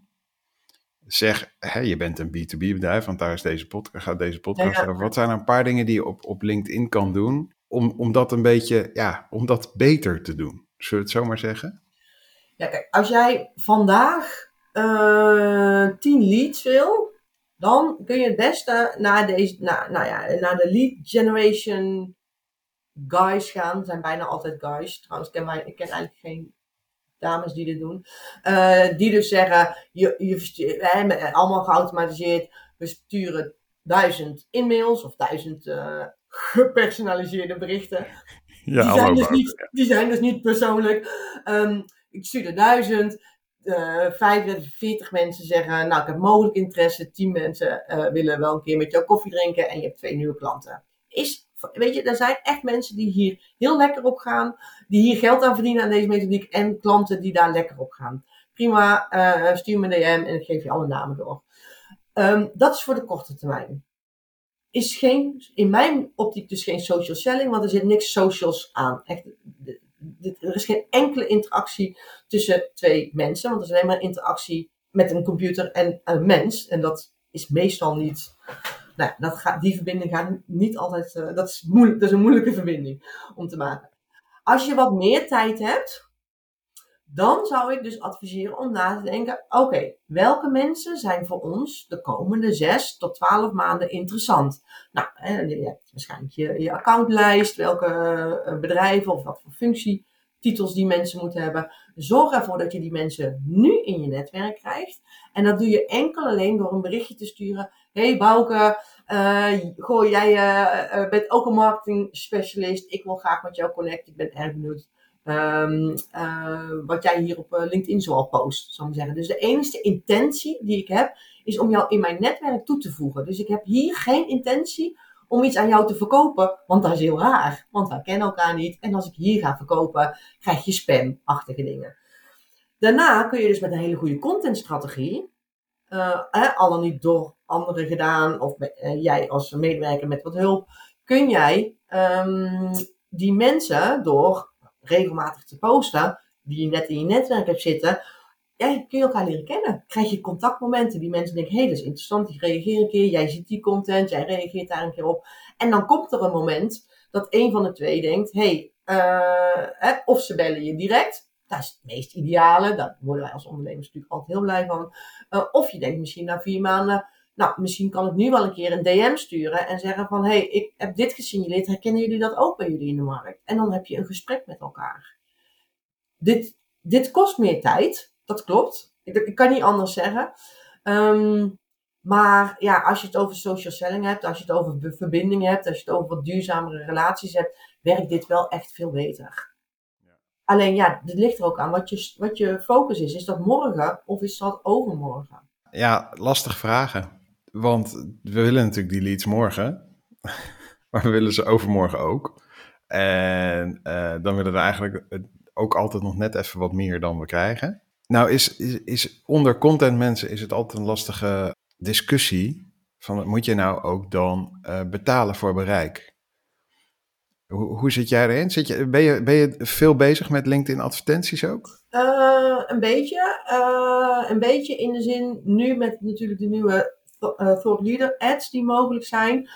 [SPEAKER 1] Zeg, hè, je bent een B2B bedrijf, want daar is deze podcast, gaat deze podcast
[SPEAKER 2] Ja, ja.
[SPEAKER 1] over. Wat zijn er een paar dingen die je op, op LinkedIn kan doen om, om dat een beetje, ja, om dat beter te doen? Zullen we het zo maar zeggen?
[SPEAKER 2] Ja, kijk, als jij vandaag eh 10 leads wil, dan kun je het beste naar, deze, naar, nou ja, naar de lead generation guys gaan. Zijn bijna altijd guys. Trouwens, ik ken, ik ken eigenlijk geen dames die dit doen. Eh, die dus zeggen, je, je met- allemaal geautomatiseerd, we sturen duizend e-mails of duizend eh, gepersonaliseerde berichten
[SPEAKER 1] Ja,
[SPEAKER 2] die, zijn dus niet, die zijn dus niet persoonlijk. Ehm, ik stuur er duizend. eh 45 mensen zeggen, nou ik heb mogelijk interesse. 10 mensen eh, willen wel een keer met jou koffie drinken. En je hebt twee nieuwe klanten. Is, weet je, er zijn echt mensen die hier heel lekker op gaan. Die hier geld aan verdienen aan deze methodiek. En klanten die daar lekker op gaan. Prima, eh, stuur me een DM en ik geef je alle namen door. Ehm, dat is voor de korte termijn is geen, in mijn optiek dus geen social selling, want er zit niks socials aan. Echt, er is geen enkele interactie tussen twee mensen, want er is alleen maar interactie met een computer en een mens. En dat is meestal niet, nou, dat die verbinding gaat niet altijd, eh, dat, is moeilijk, dat is een moeilijke verbinding om te maken. Als je wat meer tijd hebt, dan zou ik dus adviseren om na te denken: oké, welke mensen zijn voor ons de komende 6 tot 12 maanden interessant? Nou, je hebt waarschijnlijk je, je accountlijst, welke eh, bedrijven of wat voor functietitels die mensen moeten hebben. Zorg ervoor dat je die mensen nu in je netwerk krijgt. En dat doe je enkel alleen door een berichtje te sturen. Hey Bouke, eh, goh, jij eh, eh, bent ook een marketing specialist. Ik wil graag met jou connecten. Ik ben erg benieuwd Ehm, eh, wat jij hier op LinkedIn zoal post, zou ik zeggen. Dus de enige intentie die ik heb, is om jou in mijn netwerk toe te voegen. Dus ik heb hier geen intentie om iets aan jou te verkopen, want dat is heel raar. Want wij kennen elkaar niet. En als ik hier ga verkopen, krijg je spam-achtige dingen. Daarna kun je dus met een hele goede contentstrategie, eh, al dan niet door anderen gedaan, of eh, jij als medewerker met wat hulp, kun jij ehm, die mensen door regelmatig te posten, die je net in je netwerk hebt zitten, ja, kun je elkaar leren kennen. Krijg je contactmomenten die mensen denken, hé, hey, dat is interessant, die reageren een keer, jij ziet die content, jij reageert daar een keer op. En dan komt er een moment dat een van de twee denkt, hé, hey, eh, of ze bellen je direct, dat is het meest ideale, daar worden wij als ondernemers natuurlijk altijd heel blij van. Uh, of je denkt misschien na vier maanden, nou, misschien kan ik nu wel een keer een DM sturen en zeggen van, hé, hey, ik heb dit gesignaleerd, herkennen jullie dat ook bij jullie in de markt? En dan heb je een gesprek met elkaar. Dit, dit kost meer tijd, dat klopt. Ik, kan niet anders zeggen. Um, maar ja, als je het over social selling hebt, als je het over verbindingen hebt, als je het over wat duurzamere relaties hebt, werkt dit wel echt veel beter. Alleen ja, dit ligt er ook aan wat je, wat je focus is. Is dat morgen of is dat overmorgen?
[SPEAKER 1] Ja, lastig vragen. Want we willen natuurlijk die leads morgen, maar we willen ze overmorgen ook. En uh, dan willen we eigenlijk ook altijd nog net even wat meer dan we krijgen. Nou, is, is, is onder content mensen is het altijd een lastige discussie. Van moet je nou ook dan uh, betalen voor bereik? Hoe, zit jij erin? Zit je, ben, je, ben je veel bezig met LinkedIn advertenties ook?
[SPEAKER 2] Uh, een beetje. Uh, een beetje in de zin, nu met natuurlijk de nieuwe uh, Thought Leader ads die mogelijk zijn,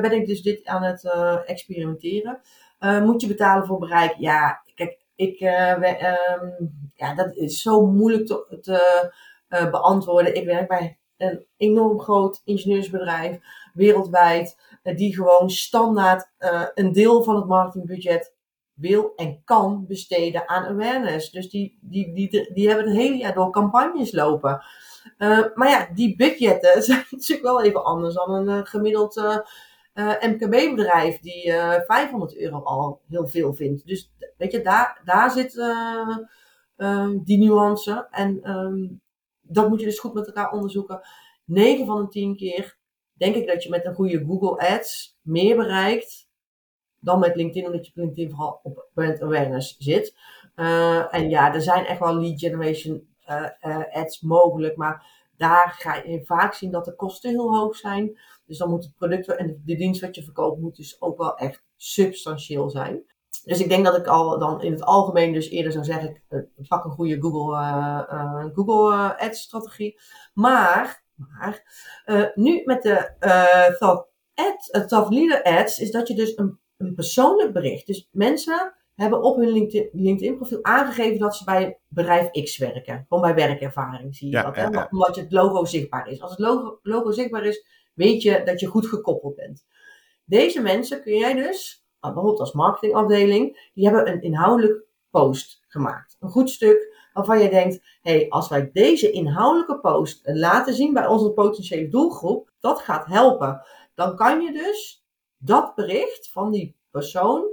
[SPEAKER 2] ben ik dus dit aan het experimenteren. moet je betalen voor bereik? Ja, kijk, ik, we, um, ja, dat is zo moeilijk te, te beantwoorden. Ik werk bij een enorm groot ingenieursbedrijf wereldwijd, die gewoon standaard een deel van het marketingbudget wil en kan besteden aan awareness. Dus die, die, die, die hebben het hele jaar door campagnes lopen. maar ja, die budgetten zijn natuurlijk wel even anders dan een gemiddeld MKB-bedrijf die 500 euro al heel veel vindt. Dus weet je, daar, daar zit die nuance. En ehm, dat moet je dus goed met elkaar onderzoeken. 9 van de 10 keer denk ik dat je met een goede Google Ads meer bereikt dan met LinkedIn, omdat je op LinkedIn vooral op brand awareness zit. Uh, en ja, er zijn echt wel lead generation uh, uh, ads mogelijk, maar daar ga je vaak zien dat de kosten heel hoog zijn. Dus dan moet het product en de dienst wat je verkoopt moet dus ook wel echt substantieel zijn. Dus ik denk dat ik al dan in het algemeen dus eerder zou zeggen, pak een goede Google, Google Ads strategie. Maar maar uh, nu met de uh, thought, ad, uh, thought Leader Ads is dat je dus een, een persoonlijk bericht. Dus mensen hebben op hun LinkedIn, LinkedIn profiel aangegeven dat ze bij bedrijf X werken. Gewoon bij werkervaring zie je ja, dat. Hè? Ja, Omdat het logo zichtbaar is. Als het logo, logo zichtbaar is, weet je dat je goed gekoppeld bent. Deze mensen kun jij dus, bijvoorbeeld als marketingafdeling, die hebben een inhoudelijk post gemaakt. Een goed stuk waarvan je denkt, hey, als wij deze inhoudelijke post laten zien bij onze potentiële doelgroep, dat gaat helpen. Dan kan je dus dat bericht van die persoon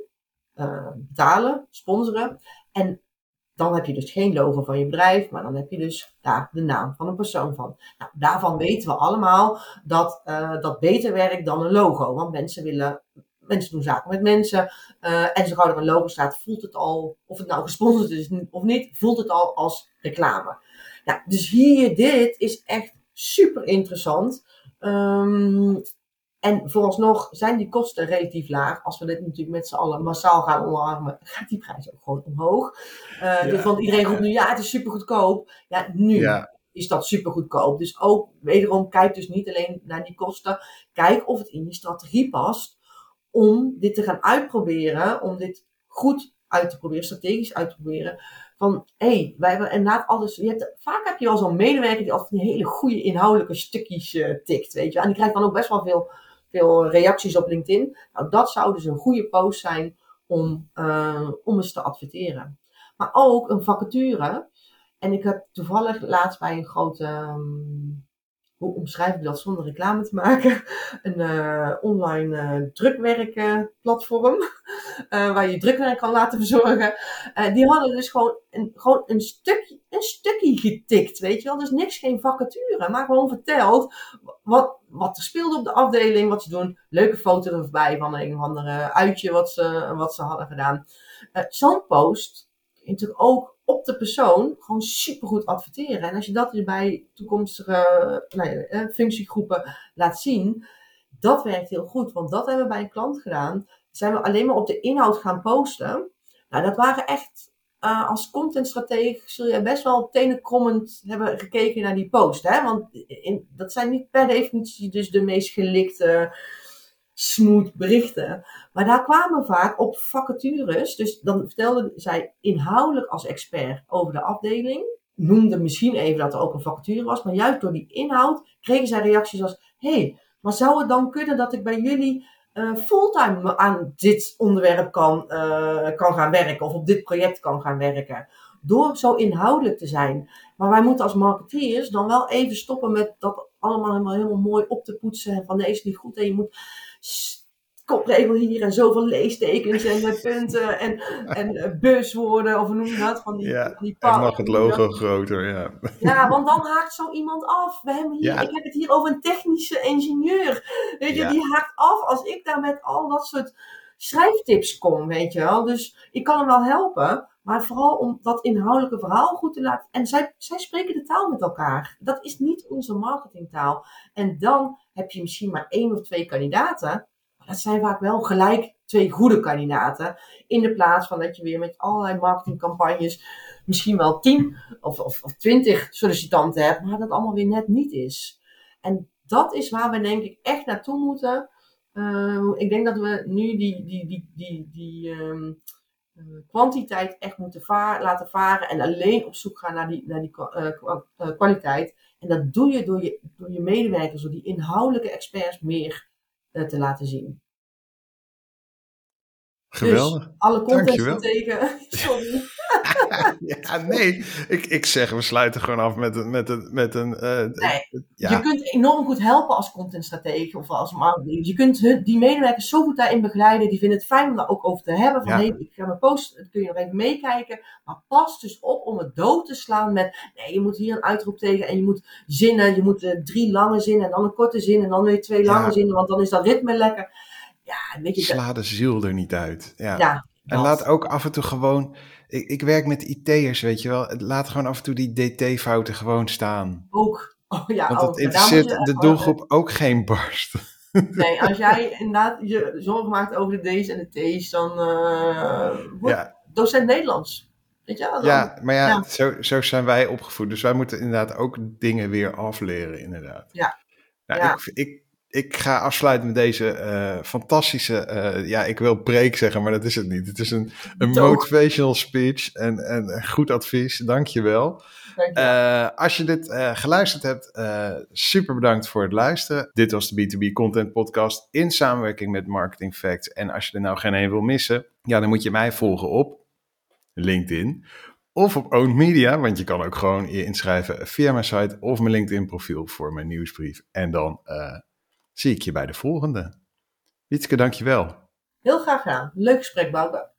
[SPEAKER 2] uh, betalen, sponsoren. En dan heb je dus geen logo van je bedrijf, maar dan heb je dus daar de naam van een persoon van. Nou, daarvan weten we allemaal dat uh, dat beter werkt dan een logo. Want mensen willen mensen doen zaken met mensen. Uh, en zo gauw er een logo staat, voelt het al, of het nou gesponsord is of niet, voelt het al als reclame. Nou, dus hier, dit is echt super interessant. Um, en vooralsnog zijn die kosten relatief laag. Als we dit natuurlijk met z'n allen massaal gaan omarmen, gaat die prijs ook gewoon omhoog. Uh, ja. Dus want iedereen roept nu, ja, het is super goedkoop. Ja, nu ja. is dat super goedkoop. Dus ook, wederom, kijk dus niet alleen naar die kosten. Kijk of het in je strategie past om dit te gaan uitproberen, om dit goed uit te proberen, strategisch uit te proberen. Van hé, hey, wij hebben inderdaad alles. Je hebt, vaak heb je al zo'n medewerker die altijd een hele goede inhoudelijke stukjes uh, tikt, weet je. En die krijgt dan ook best wel veel, veel reacties op LinkedIn. Nou, dat zou dus een goede post zijn om, uh, om eens te adverteren. Maar ook een vacature. En ik heb toevallig laatst bij een grote um, hoe omschrijf ik dat zonder reclame te maken? Een uh, online uh, drukwerkplatform, uh, waar je drukwerk kan laten verzorgen. die hadden dus gewoon een, gewoon een, stukje, een stukje getikt, weet je wel. Dus niks, geen vacature, maar gewoon verteld wat, wat er speelde op de afdeling, wat ze doen. Leuke foto erbij van een of andere uitje wat ze, wat ze hadden gedaan. Zo'n post natuurlijk ook op de persoon gewoon supergoed adverteren. En als je dat dus bij toekomstige nou functiegroepen laat zien, dat werkt heel goed. Want dat hebben we bij een klant gedaan. Zijn we alleen maar op de inhoud gaan posten. Nou, dat waren echt, uh, als contentstratege zul je best wel tenenkrommend hebben gekeken naar die post. Hè? Want in, dat zijn niet per definitie dus de meest gelikte smooth berichten. Maar daar kwamen vaak op vacatures. Dus dan vertelde zij inhoudelijk als expert over de afdeling. Noemde misschien even dat er ook een vacature was. Maar juist door die inhoud kregen zij reacties als: hey, maar zou het dan kunnen dat ik bij jullie uh, fulltime aan dit onderwerp kan, uh, kan gaan werken? Of op dit project kan gaan werken? Door zo inhoudelijk te zijn. Maar wij moeten als marketeers dan wel even stoppen met dat allemaal helemaal, helemaal mooi op te poetsen. Van nee, is niet goed. En je moet kopregel hier en zoveel leestekens en punten en, en uh, buswoorden, of hoe noem je dat? Van die,
[SPEAKER 1] ja,
[SPEAKER 2] die
[SPEAKER 1] en mag het logo groter, ja.
[SPEAKER 2] Ja, want dan haakt zo iemand af. We hebben hier, Ik heb het hier over een technische ingenieur. Weet je, die haakt af als ik daar met al dat soort schrijftips kom, weet je wel. Dus ik kan hem wel helpen, maar vooral om dat inhoudelijke verhaal goed te laten. En zij, zij spreken de taal met elkaar. Dat is niet onze marketingtaal. En dan heb je misschien maar één of twee kandidaten dat zijn vaak wel gelijk twee goede kandidaten. In de plaats van dat je weer met allerlei marketingcampagnes misschien wel tien of, of, of twintig sollicitanten hebt, maar dat allemaal weer net niet is. En dat is waar we denk ik echt naartoe moeten. Uh, ik denk dat we nu die, die, die, die, die um, kwantiteit echt moeten laten varen en alleen op zoek gaan naar die, naar die uh, kwaliteit. En dat doe je door, je door je medewerkers, door die inhoudelijke experts meer te laten zien.
[SPEAKER 1] Geweldig.
[SPEAKER 2] Dus alle content
[SPEAKER 1] Dankjewel.
[SPEAKER 2] tegen. Sorry.
[SPEAKER 1] ja, nee. Ik, ik zeg, we sluiten gewoon af met een... Met een, met een eh,
[SPEAKER 2] Nee,
[SPEAKER 1] ja.
[SPEAKER 2] Je kunt enorm goed helpen als contentstratege of als marketing. Je kunt die medewerkers zo goed daarin begeleiden. Die vinden het fijn om daar ook over te hebben. Van
[SPEAKER 1] Ja.
[SPEAKER 2] hey, ik ga mijn post, dat kun je nog even meekijken. Maar pas dus op om het dood te slaan met nee, je moet hier een uitroep tegen en je moet zinnen. Je moet eh, drie lange zinnen en dan een korte zin en dan weer twee lange
[SPEAKER 1] Ja.
[SPEAKER 2] zinnen, want dan is dat ritme lekker. Ja, weet je, dat-
[SPEAKER 1] Sla de ziel er niet uit. Ja.
[SPEAKER 2] ja.
[SPEAKER 1] En laat ook af en toe gewoon... Ik, ik werk met IT'ers, weet je wel. Laat gewoon af en toe die DT-fouten gewoon staan.
[SPEAKER 2] ook. Oh ja,
[SPEAKER 1] Want
[SPEAKER 2] je
[SPEAKER 1] interesseert de doelgroep ook geen barst.
[SPEAKER 2] Nee, als jij inderdaad je zorgen maakt over de D's en de T's, dan eh word
[SPEAKER 1] Ja,
[SPEAKER 2] docent Nederlands. Weet je wel? Dan-
[SPEAKER 1] ja maar ja,
[SPEAKER 2] Ja.
[SPEAKER 1] Zo, zo zijn wij opgevoed. Dus wij moeten inderdaad ook dingen weer afleren, inderdaad.
[SPEAKER 2] Ja.
[SPEAKER 1] Nou,
[SPEAKER 2] Ja.
[SPEAKER 1] Ik, ik, ik ga afsluiten met deze eh, fantastische... eh, ja, ik wil preek zeggen, maar dat is het niet. Het is een, een motivational speech en, en goed advies. Dank je wel. Eh, als je dit geluisterd hebt, super bedankt voor het luisteren. Dit was de B2B Content Podcast in samenwerking met Marketing Facts. En als je er nou geen een wil missen, ja, dan moet je mij volgen op LinkedIn of op Owned Media, want je kan ook gewoon je inschrijven via mijn site of mijn LinkedIn profiel voor mijn nieuwsbrief. En dan zie ik je bij de volgende. Wietske, dankjewel.
[SPEAKER 2] Heel graag gedaan. Leuk gesprek, Bouke.